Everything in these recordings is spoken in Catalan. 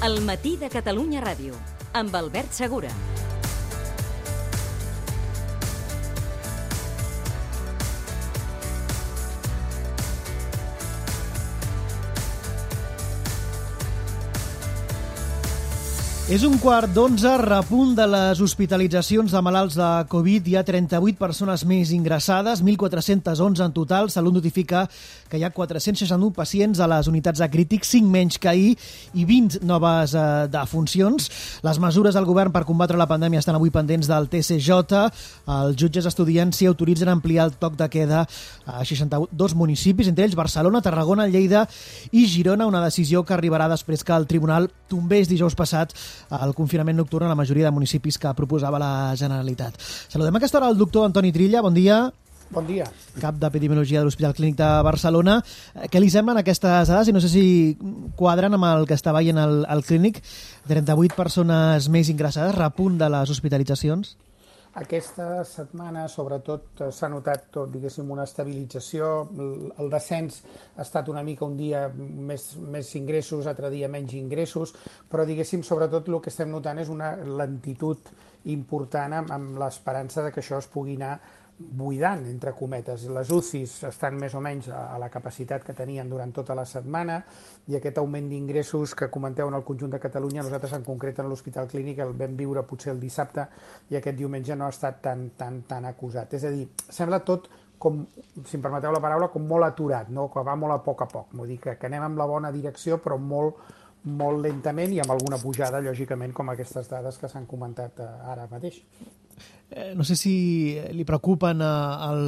El matí de Catalunya Ràdio, amb Albert Segura. És un quart d'onze, repunt de les hospitalitzacions de malalts de Covid. Hi ha 38 persones més ingressades, 1.411 en total. Salut notifica que hi ha 461 pacients a les unitats de crítics, 5 menys que ahir i 20 noves eh, defuncions. Les mesures del govern per combatre la pandèmia estan avui pendents del TCJ. Els jutges estudiants s'hi autoritzen a ampliar el toc de queda a 62 municipis, entre ells Barcelona, Tarragona, Lleida i Girona, una decisió que arribarà després que el Tribunal tombés dijous passat el confinament nocturn a la majoria de municipis que proposava la Generalitat. Saludem a aquesta hora el doctor Antoni Trilla. Bon dia. Bon dia. Cap d'Epidemiologia de l'Hospital Clínic de Barcelona. Eh, què li semblen aquestes dades? I no sé si quadren amb el que està veient el, el clínic. 38 persones més ingressades, repunt de les hospitalitzacions? Aquesta setmana, sobretot, eh, s'ha notat tot, diguéssim, una estabilització. El descens ha estat una mica un dia més, més ingressos, altre dia menys ingressos, però, diguéssim, sobretot el que estem notant és una lentitud important amb, amb l'esperança de que això es pugui anar buidant, entre cometes. Les UCIs estan més o menys a la capacitat que tenien durant tota la setmana i aquest augment d'ingressos que comenteu en el conjunt de Catalunya, nosaltres en concret en l'Hospital Clínic el vam viure potser el dissabte i aquest diumenge no ha estat tan, tan, tan acusat. És a dir, sembla tot com, si em permeteu la paraula, com molt aturat, no? que va molt a poc a poc. Vull dir que, que anem en la bona direcció però molt, molt lentament i amb alguna pujada, lògicament, com aquestes dades que s'han comentat eh, ara mateix. Eh, no sé si li preocupen eh, el,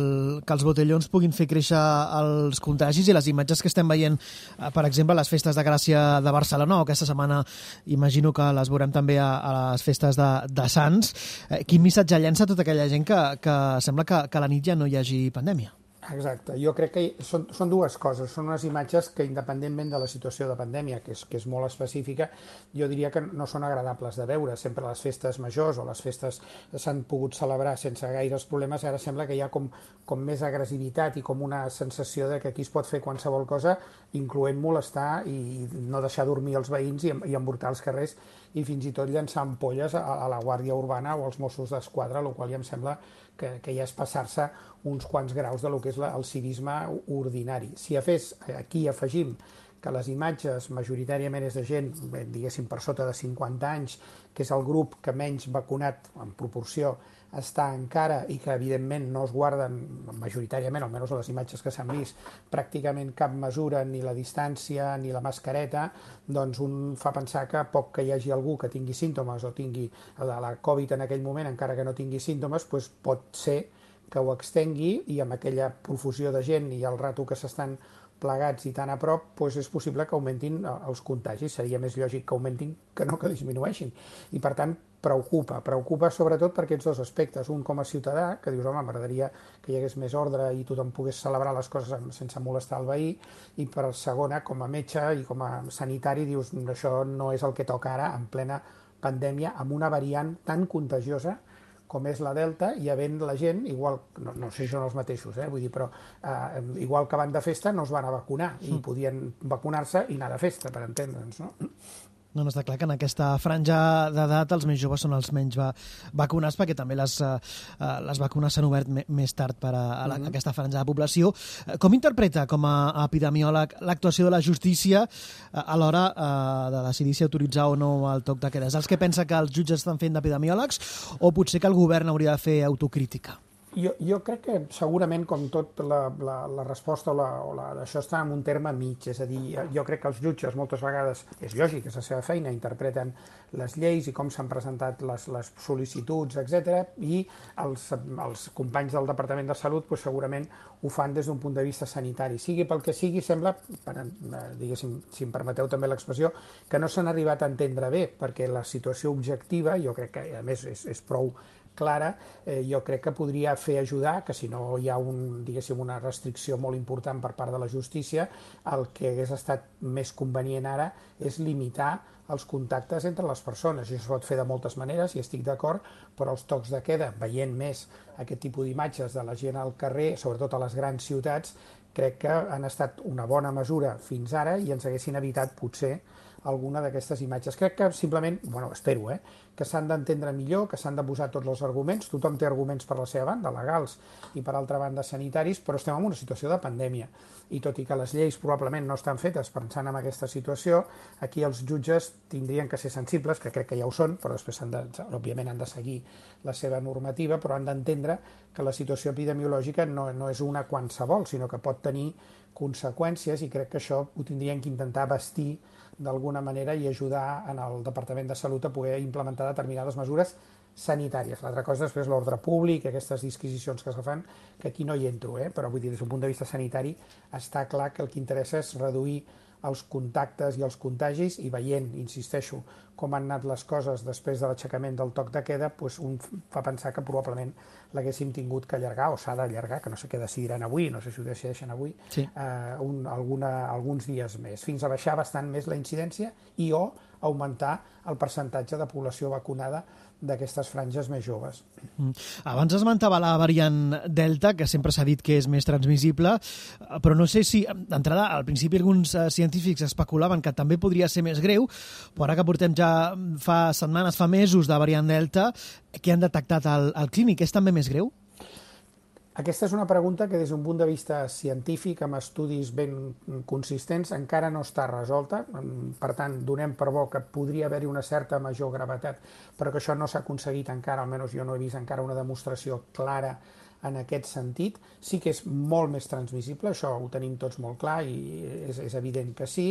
que els botellons puguin fer créixer els contagis i les imatges que estem veient, eh, per exemple, a les festes de Gràcia de Barcelona, o aquesta setmana imagino que les veurem també a, a les festes de, de Sants. Eh, quin missatge llença tota aquella gent que, que sembla que, que a la nit ja no hi hagi pandèmia? Exacte, jo crec que són, són dues coses, són unes imatges que independentment de la situació de pandèmia, que és, que és molt específica, jo diria que no són agradables de veure, sempre les festes majors o les festes s'han pogut celebrar sense gaires problemes, ara sembla que hi ha com, com més agressivitat i com una sensació de que aquí es pot fer qualsevol cosa, incloent molestar i no deixar dormir els veïns i, i embortar els carrers i fins i tot llançar ampolles a, a la Guàrdia Urbana o als Mossos d'Esquadra, el qual ja em sembla que, que ja és passar-se uns quants graus de lo que és la, el civisme ordinari. Si a fes, aquí afegim que les imatges majoritàriament és de gent, diguéssim, per sota de 50 anys, que és el grup que menys vacunat en proporció està encara i que evidentment no es guarden majoritàriament, almenys les imatges que s'han vist, pràcticament cap mesura, ni la distància ni la mascareta, doncs un fa pensar que poc que hi hagi algú que tingui símptomes o tingui la, la Covid en aquell moment, encara que no tingui símptomes, doncs pot ser que ho extengui i amb aquella profusió de gent i el rato que s'estan plegats i tan a prop, doncs és possible que augmentin eh, els contagis. Seria més lògic que augmentin que no que disminueixin. I per tant, preocupa. Preocupa sobretot per aquests dos aspectes. Un com a ciutadà, que dius, home, m'agradaria que hi hagués més ordre i tothom pogués celebrar les coses sense molestar el veí. I per segona, com a metge i com a sanitari, dius, això no és el que toca ara en plena pandèmia amb una variant tan contagiosa com és la Delta, i havent la gent, igual, no, no sé si són els mateixos, eh, vull dir, però eh, igual que van de festa no es van a vacunar, i mm. podien vacunar-se i anar de festa, per entendre'ns, no? No, no està clar que en aquesta franja d'edat els més joves són els menys va, vacunats perquè també les, uh, les vacunes s'han obert me, més tard per a, a, la, mm -hmm. aquesta franja de població. Uh, com interpreta com a, epidemiòleg l'actuació de la justícia a l'hora uh, de decidir si autoritzar o no el toc de quedes? Els que pensa que els jutges estan fent d'epidemiòlegs o potser que el govern hauria de fer autocrítica? Jo, jo crec que segurament, com tot, la, la, la resposta o, la, o la, això està en un terme mig, és a dir, jo crec que els jutges moltes vegades, és lògic, és la seva feina, interpreten les lleis i com s'han presentat les, les sol·licituds, etc. i els, els companys del Departament de Salut pues, segurament ho fan des d'un punt de vista sanitari. Sigui pel que sigui, sembla, per, diguéssim, si em permeteu també l'expressió, que no s'han arribat a entendre bé, perquè la situació objectiva, jo crec que a més és, és prou clara, eh, jo crec que podria fer ajudar, que si no hi ha un, diguéssim, una restricció molt important per part de la justícia, el que hagués estat més convenient ara és limitar els contactes entre les persones. Això es pot fer de moltes maneres i estic d'acord, però els tocs de queda, veient més aquest tipus d'imatges de la gent al carrer, sobretot a les grans ciutats, crec que han estat una bona mesura fins ara i ens haguessin evitat potser alguna d'aquestes imatges. Crec que simplement, bueno, espero, eh, que s'han d'entendre millor, que s'han de posar tots els arguments, tothom té arguments per la seva banda, legals, i per altra banda sanitaris, però estem en una situació de pandèmia. I tot i que les lleis probablement no estan fetes pensant en aquesta situació, aquí els jutges tindrien que ser sensibles, que crec que ja ho són, però després han de, òbviament han de seguir la seva normativa, però han d'entendre que la situació epidemiològica no, no és una qualsevol, sinó que pot tenir conseqüències i crec que això ho tindrien que intentar vestir d'alguna manera i ajudar en el Departament de Salut a poder implementar determinades mesures sanitàries. L'altra cosa després l'ordre públic, aquestes disquisicions que es fan, que aquí no hi entro, eh? però vull dir, des d'un punt de vista sanitari està clar que el que interessa és reduir els contactes i els contagis i veient, insisteixo, com han anat les coses després de l'aixecament del toc de queda, doncs un fa pensar que probablement l'haguéssim tingut que allargar, o s'ha d'allargar, que no sé què decidiran avui, no sé si ho decideixen avui, sí. eh, un, alguna, alguns dies més, fins a baixar bastant més la incidència i o augmentar el percentatge de població vacunada d'aquestes franges més joves. Mm. Abans esmentava la variant Delta, que sempre s'ha dit que és més transmissible, però no sé si, d'entrada, al principi alguns eh, científics especulaven que també podria ser més greu, però ara que portem ja fa setmanes, fa mesos de variant Delta, que han detectat al, al clínic, és també més greu? Aquesta és una pregunta que des d'un punt de vista científic, amb estudis ben consistents, encara no està resolta. Per tant, donem per bo que podria haver-hi una certa major gravetat, però que això no s'ha aconseguit encara, almenys jo no he vist encara una demostració clara en aquest sentit. Sí que és molt més transmissible, això ho tenim tots molt clar i és, és evident que sí,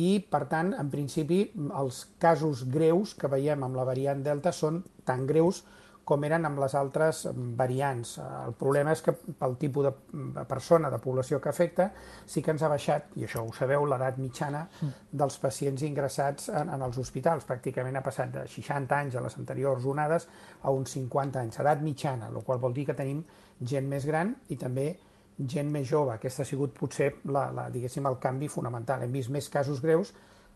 i per tant, en principi, els casos greus que veiem amb la variant Delta són tan greus com eren amb les altres variants. El problema és que pel tipus de persona, de població que afecta, sí que ens ha baixat, i això ho sabeu, l'edat mitjana dels pacients ingressats en, en els hospitals. Pràcticament ha passat de 60 anys a les anteriors onades a uns 50 anys, edat mitjana, el qual vol dir que tenim gent més gran i també gent més jove. Aquest ha sigut potser la, la, diguéssim, el canvi fonamental. Hem vist més casos greus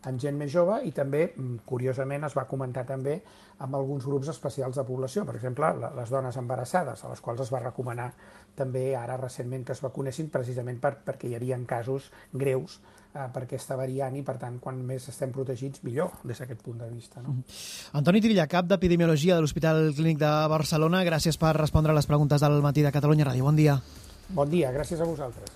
en gent més jove i també, mm, curiosament, es va comentar també amb alguns grups especials de població, per exemple, les dones embarassades, a les quals es va recomanar també ara recentment que es vacunessin precisament per, perquè hi havia casos greus eh, per aquesta variant i, per tant, quan més estem protegits, millor, des d'aquest punt de vista. No? -hmm. Antoni Trilla, cap d'Epidemiologia de l'Hospital Clínic de Barcelona, gràcies per respondre a les preguntes del matí de Catalunya Ràdio. Bon dia. Bon dia, gràcies a vosaltres.